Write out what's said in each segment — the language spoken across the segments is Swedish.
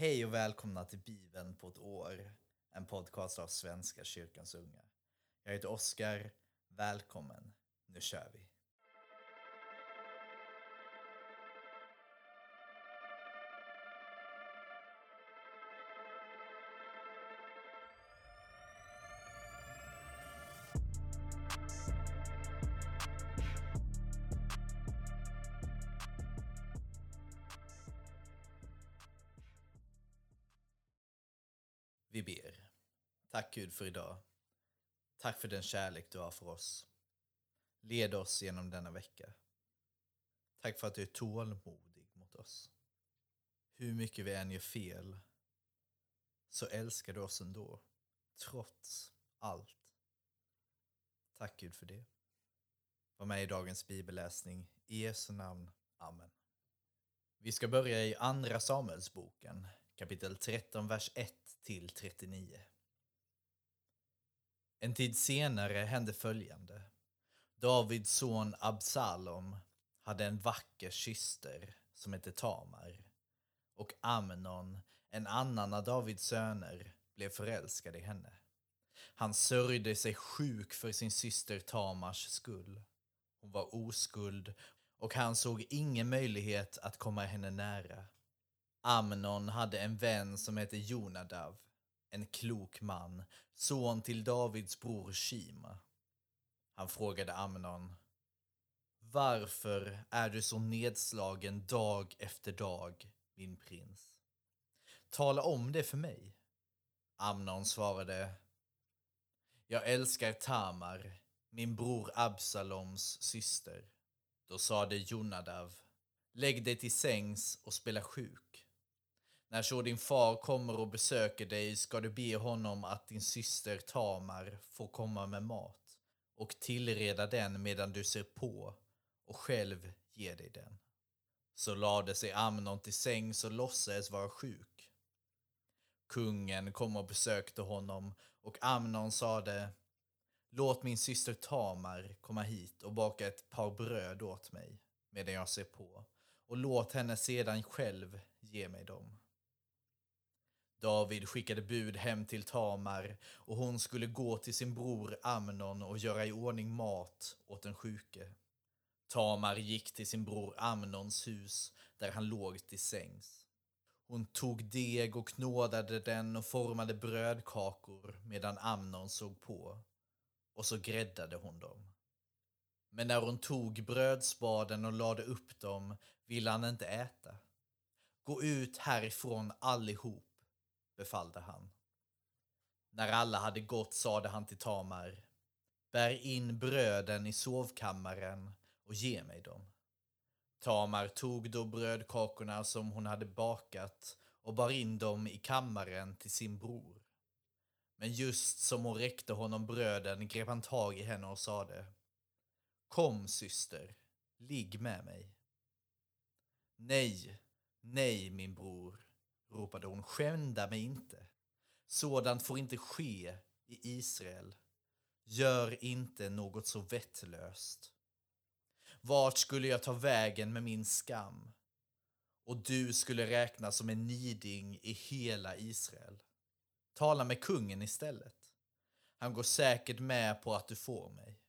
Hej och välkomna till Bibeln på ett år, en podcast av Svenska kyrkans unga. Jag heter Oskar, välkommen, nu kör vi. Tack Gud för idag. Tack för den kärlek du har för oss. Led oss genom denna vecka. Tack för att du är tålmodig mot oss. Hur mycket vi än gör fel så älskar du oss ändå, trots allt. Tack Gud för det. Var med i dagens bibelläsning. I Jesu namn. Amen. Vi ska börja i Andra Samuelsboken, kapitel 13, vers 1 till 39. En tid senare hände följande. Davids son Absalom hade en vacker syster som hette Tamar och Amnon, en annan av Davids söner, blev förälskad i henne. Han sörjde sig sjuk för sin syster Tamars skull. Hon var oskuld och han såg ingen möjlighet att komma henne nära. Amnon hade en vän som hette Jonadav, en klok man, son till Davids bror Shima. Han frågade Amnon, Varför är du så nedslagen dag efter dag, min prins? Tala om det för mig. Amnon svarade, Jag älskar Tamar, min bror Absaloms syster. Då sade Jonadav, Lägg dig till sängs och spela sjuk. När så din far kommer och besöker dig ska du be honom att din syster Tamar får komma med mat och tillreda den medan du ser på och själv ge dig den. Så lade sig Amnon till sängs och låtsades vara sjuk. Kungen kom och besökte honom och Amnon sade Låt min syster Tamar komma hit och baka ett par bröd åt mig medan jag ser på och låt henne sedan själv ge mig dem. David skickade bud hem till Tamar och hon skulle gå till sin bror Amnon och göra i ordning mat åt den sjuke. Tamar gick till sin bror Amnons hus där han låg till sängs. Hon tog deg och knådade den och formade brödkakor medan Amnon såg på. Och så gräddade hon dem. Men när hon tog brödspaden och lade upp dem ville han inte äta. Gå ut härifrån allihop befallde han. När alla hade gått sade han till Tamar, bär in bröden i sovkammaren och ge mig dem. Tamar tog då brödkakorna som hon hade bakat och bar in dem i kammaren till sin bror. Men just som hon räckte honom bröden grep han tag i henne och sade Kom syster, ligg med mig. Nej, nej min bror, ropade hon, skända mig inte. Sådant får inte ske i Israel. Gör inte något så vettlöst. Vart skulle jag ta vägen med min skam? Och du skulle räknas som en niding i hela Israel. Tala med kungen istället. Han går säkert med på att du får mig.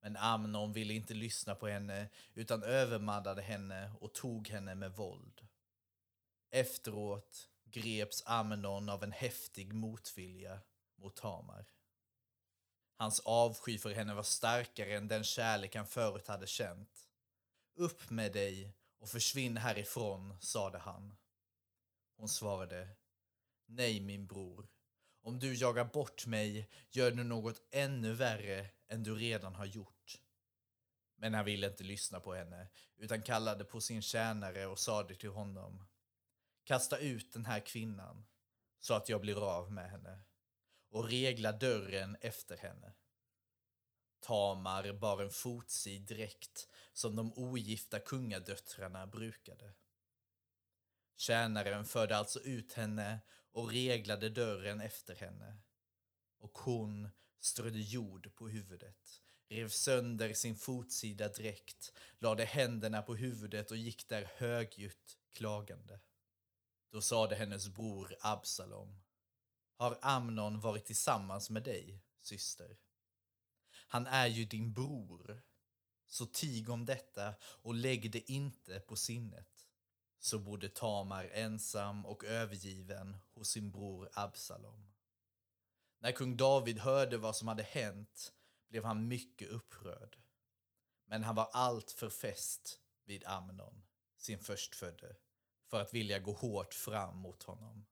Men Amnon ville inte lyssna på henne utan övermannade henne och tog henne med våld. Efteråt greps Amnon av en häftig motvilja mot Tamar. Hans avsky för henne var starkare än den kärlek han förut hade känt. Upp med dig och försvinn härifrån, sade han. Hon svarade, nej min bror. Om du jagar bort mig gör du något ännu värre än du redan har gjort. Men han ville inte lyssna på henne, utan kallade på sin tjänare och sade till honom Kasta ut den här kvinnan så att jag blir av med henne och regla dörren efter henne. Tamar bar en fotsid dräkt som de ogifta kungadöttrarna brukade. Tjänaren förde alltså ut henne och reglade dörren efter henne. Och hon strödde jord på huvudet, rev sönder sin fotsida dräkt, lade händerna på huvudet och gick där högljutt klagande. Då sade hennes bror Absalom. Har Amnon varit tillsammans med dig, syster? Han är ju din bror. Så tig om detta och lägg det inte på sinnet. Så bodde Tamar ensam och övergiven hos sin bror Absalom. När kung David hörde vad som hade hänt blev han mycket upprörd. Men han var allt för fäst vid Amnon, sin förstfödde, för att vilja gå hårt fram mot honom.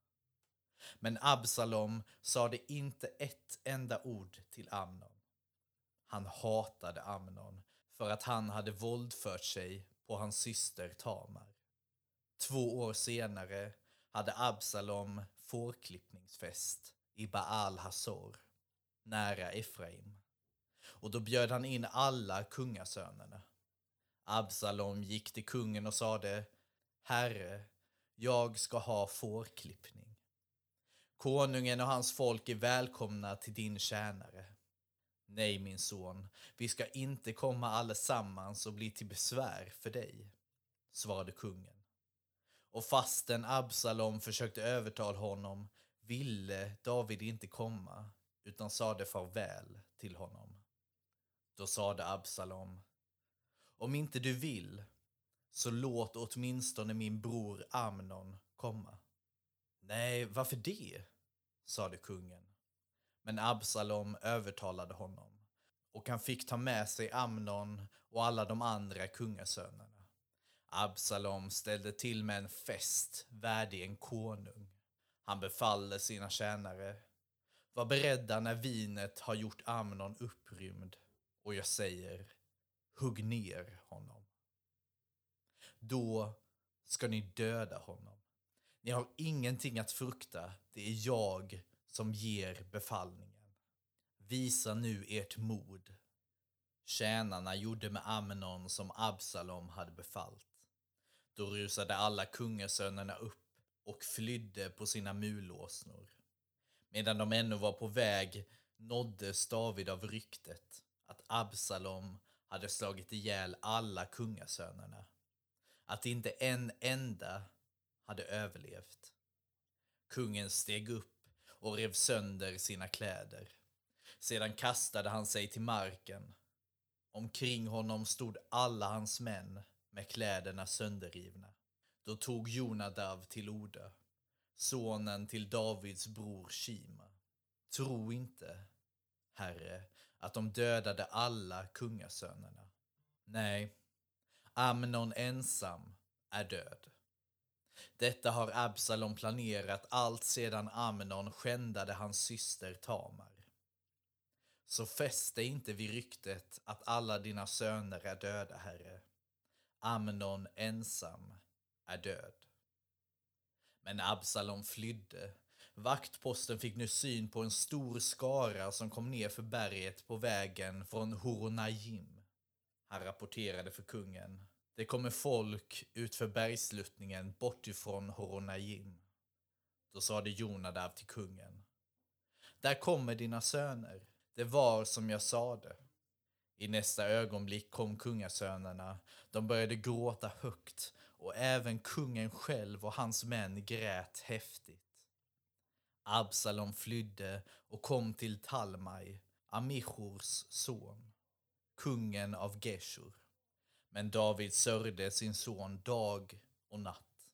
Men Absalom sade inte ett enda ord till Amnon. Han hatade Amnon för att han hade våldfört sig på hans syster Tamar. Två år senare hade Absalom fårklippningsfest i Baal Hazor, nära Efraim. Och då bjöd han in alla kungasönerna. Absalom gick till kungen och sade Herre, jag ska ha fårklippning. Konungen och hans folk är välkomna till din tjänare. Nej, min son, vi ska inte komma allesammans och bli till besvär för dig, svarade kungen. Och fastän Absalom försökte övertala honom ville David inte komma utan sade farväl till honom. Då sade Absalom, om inte du vill så låt åtminstone min bror Amnon komma. Nej, varför det? sade kungen. Men Absalom övertalade honom och han fick ta med sig Amnon och alla de andra kungasönerna. Absalom ställde till med en fest värdig en konung. Han befallde sina tjänare. Var beredda när vinet har gjort Amnon upprymd och jag säger, hugg ner honom. Då ska ni döda honom. Ni har ingenting att frukta, det är jag som ger befallningen. Visa nu ert mod. Tjänarna gjorde med Amnon som Absalom hade befallt. Då rusade alla kungasönerna upp och flydde på sina mulåsnor. Medan de ännu var på väg nåddes David av ryktet att Absalom hade slagit ihjäl alla kungasönerna. Att inte en enda hade överlevt. Kungen steg upp och rev sönder sina kläder. Sedan kastade han sig till marken. Omkring honom stod alla hans män med kläderna sönderrivna. Då tog Jonadav till orda, sonen till Davids bror Shima. Tro inte, Herre, att de dödade alla kungasönerna. Nej, Amnon ensam är död. Detta har Absalom planerat allt sedan Amnon skändade hans syster Tamar. Så fäst dig inte vid ryktet att alla dina söner är döda, Herre. Amnon ensam är död. Men Absalom flydde. Vaktposten fick nu syn på en stor skara som kom ner för berget på vägen från Horonajim. Han rapporterade för kungen. Det kommer folk utför bergsluttningen bortifrån Horonajim. Då sade Jonadav till kungen. Där kommer dina söner. Det var som jag sade. I nästa ögonblick kom kungasönerna. De började gråta högt och även kungen själv och hans män grät häftigt. Absalom flydde och kom till Talmai, Amichors son, kungen av Geshur. Men David sörjde sin son dag och natt.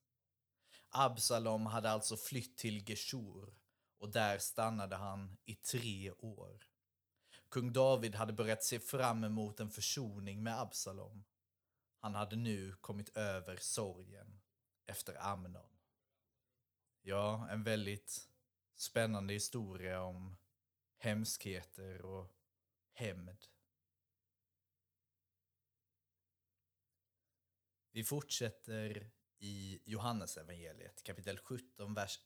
Absalom hade alltså flytt till Geshur och där stannade han i tre år. Kung David hade börjat se fram emot en försoning med Absalom. Han hade nu kommit över sorgen efter Amnon. Ja, en väldigt spännande historia om hemskheter och hämnd. Vi fortsätter i Johannesevangeliet kapitel 17, vers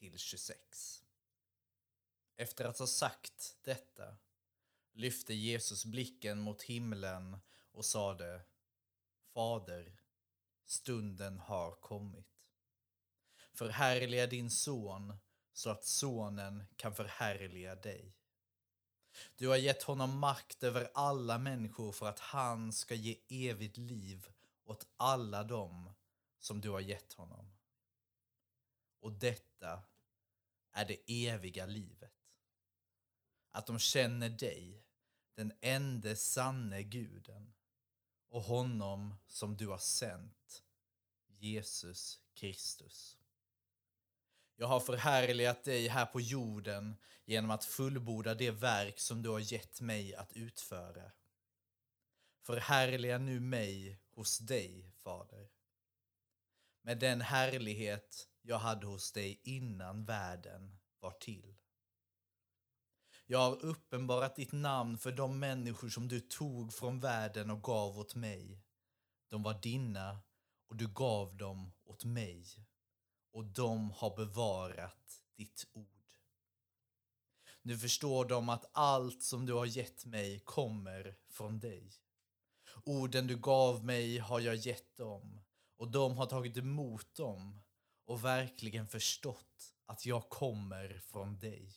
1-26. Efter att ha sagt detta lyfte Jesus blicken mot himlen och sade Fader, stunden har kommit. Förhärliga din son så att sonen kan förhärliga dig. Du har gett honom makt över alla människor för att han ska ge evigt liv åt alla dem som du har gett honom. och detta är det eviga livet. Att de känner dig, den enda sanne guden och honom som du har sänt, Jesus Kristus. Jag har förhärligat dig här på jorden genom att fullborda det verk som du har gett mig att utföra. Förhärliga nu mig hos dig, Fader. Med den härlighet jag hade hos dig innan världen var till. Jag har uppenbarat ditt namn för de människor som du tog från världen och gav åt mig. De var dina och du gav dem åt mig och de har bevarat ditt ord. Nu förstår de att allt som du har gett mig kommer från dig. Orden du gav mig har jag gett dem och de har tagit emot dem och verkligen förstått att jag kommer från dig.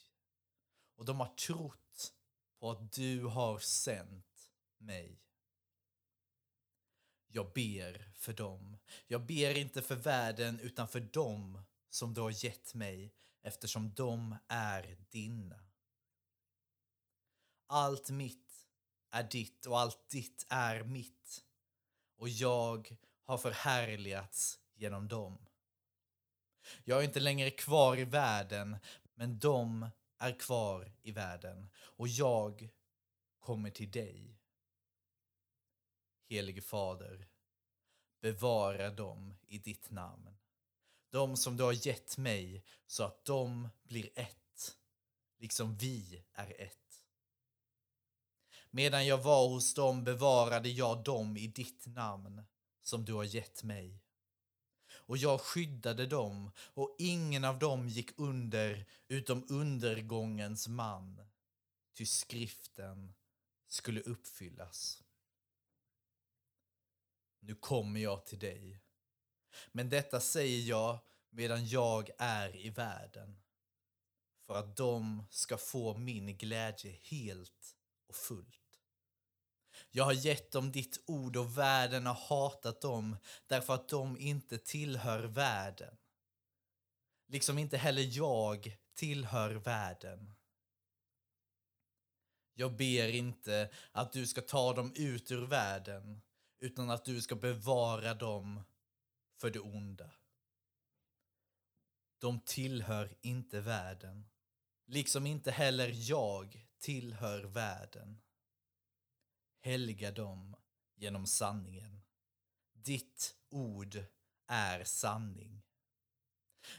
Och de har trott på att du har sänt mig. Jag ber för dem. Jag ber inte för världen utan för dem som du har gett mig eftersom de är dina. Allt mitt är ditt och allt ditt är mitt och jag har förhärligats genom dem. Jag är inte längre kvar i världen men de är kvar i världen och jag kommer till dig. Helige Fader, bevara dem i ditt namn. De som du har gett mig så att de blir ett, liksom vi är ett. Medan jag var hos dem bevarade jag dem i ditt namn som du har gett mig. Och jag skyddade dem och ingen av dem gick under utom undergångens man, ty skriften skulle uppfyllas. Nu kommer jag till dig. Men detta säger jag medan jag är i världen, för att de ska få min glädje helt och fullt. Jag har gett dem ditt ord och världen har hatat dem därför att de inte tillhör världen. Liksom inte heller jag tillhör världen. Jag ber inte att du ska ta dem ut ur världen utan att du ska bevara dem för det onda. De tillhör inte världen, liksom inte heller jag tillhör världen. Helga dem genom sanningen. Ditt ord är sanning.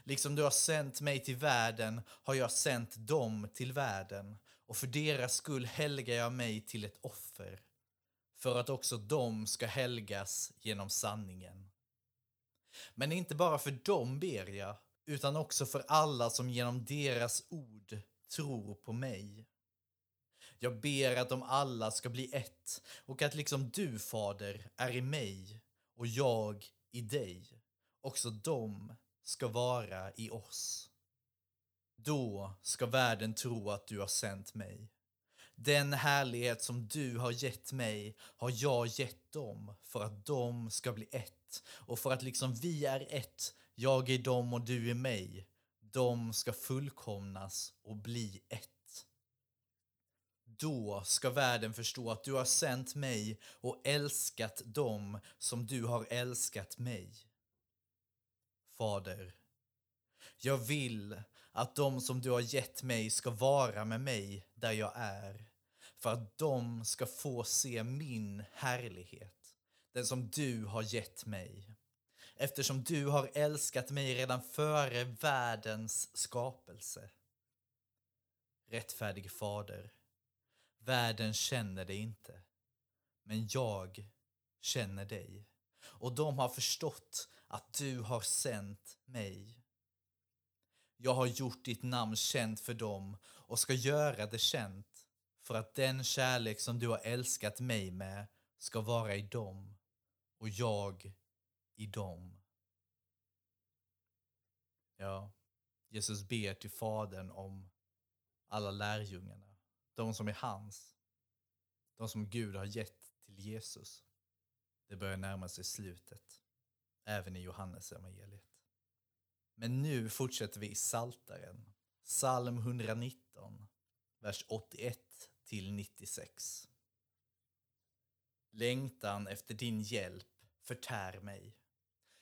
Liksom du har sänt mig till världen har jag sänt dem till världen och för deras skull helgar jag mig till ett offer för att också de ska helgas genom sanningen. Men inte bara för dem ber jag, utan också för alla som genom deras ord tror på mig. Jag ber att de alla ska bli ett och att liksom du, Fader, är i mig och jag i dig, också de ska vara i oss. Då ska världen tro att du har sänt mig. Den härlighet som du har gett mig har jag gett dem för att de ska bli ett. Och för att liksom vi är ett, jag är dem och du är mig, de ska fullkomnas och bli ett. Då ska världen förstå att du har sänt mig och älskat dem som du har älskat mig. Fader, jag vill att de som du har gett mig ska vara med mig där jag är för att de ska få se min härlighet, den som du har gett mig. Eftersom du har älskat mig redan före världens skapelse. Rättfärdig fader, världen känner dig inte, men jag känner dig och de har förstått att du har sänt mig. Jag har gjort ditt namn känt för dem och ska göra det känt för att den kärlek som du har älskat mig med ska vara i dem och jag i dem. Ja, Jesus ber till Fadern om alla lärjungarna, de som är hans, de som Gud har gett till Jesus. Det börjar närma sig slutet, även i Johannes evangeliet. Men nu fortsätter vi i Saltaren, psalm 119, vers 81 till 96. Längtan efter din hjälp förtär mig.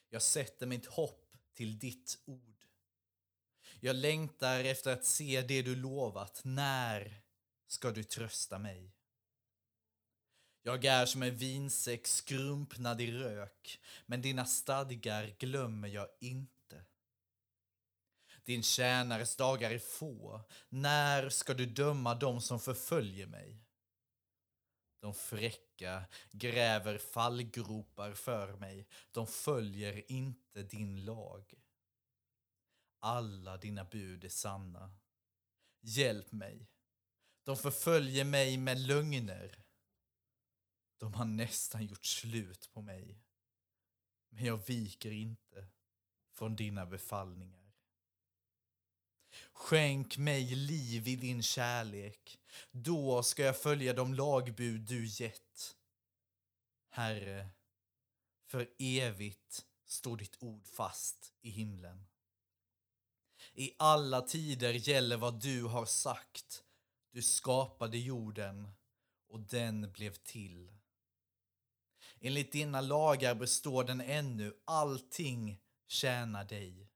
Jag sätter mitt hopp till ditt ord. Jag längtar efter att se det du lovat. När ska du trösta mig? Jag är som en vinsäck skrumpnad i rök, men dina stadgar glömmer jag inte. Din tjänares dagar är få. När ska du döma dem som förföljer mig? De fräcka gräver fallgropar för mig. De följer inte din lag. Alla dina bud är sanna. Hjälp mig. De förföljer mig med lögner. De har nästan gjort slut på mig. Men jag viker inte från dina befallningar. Skänk mig liv i din kärlek. Då ska jag följa de lagbud du gett. Herre, för evigt står ditt ord fast i himlen. I alla tider gäller vad du har sagt. Du skapade jorden och den blev till. Enligt dina lagar består den ännu, allting tjänar dig.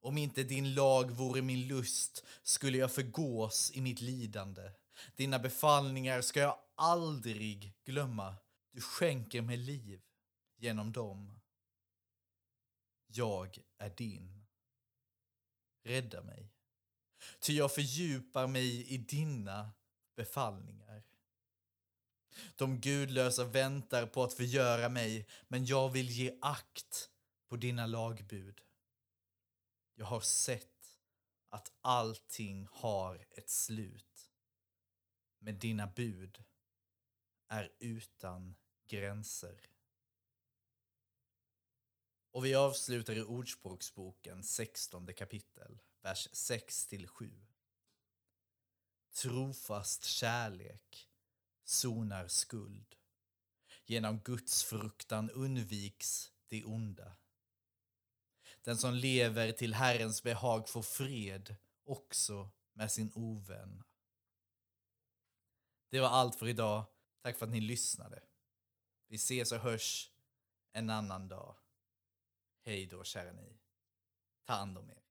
Om inte din lag vore min lust skulle jag förgås i mitt lidande. Dina befallningar ska jag aldrig glömma. Du skänker mig liv genom dem. Jag är din. Rädda mig. Ty jag fördjupar mig i dina befallningar. De gudlösa väntar på att förgöra mig, men jag vill ge akt på dina lagbud. Jag har sett att allting har ett slut. Men dina bud är utan gränser. Och vi avslutar i Ordspråksboken 16 kapitel, vers 6 7. Trofast kärlek sonar skuld. Genom Guds fruktan undviks det onda. Den som lever till Herrens behag får fred också med sin ovän. Det var allt för idag. Tack för att ni lyssnade. Vi ses och hörs en annan dag. Hej då, kära ni. Ta hand om er.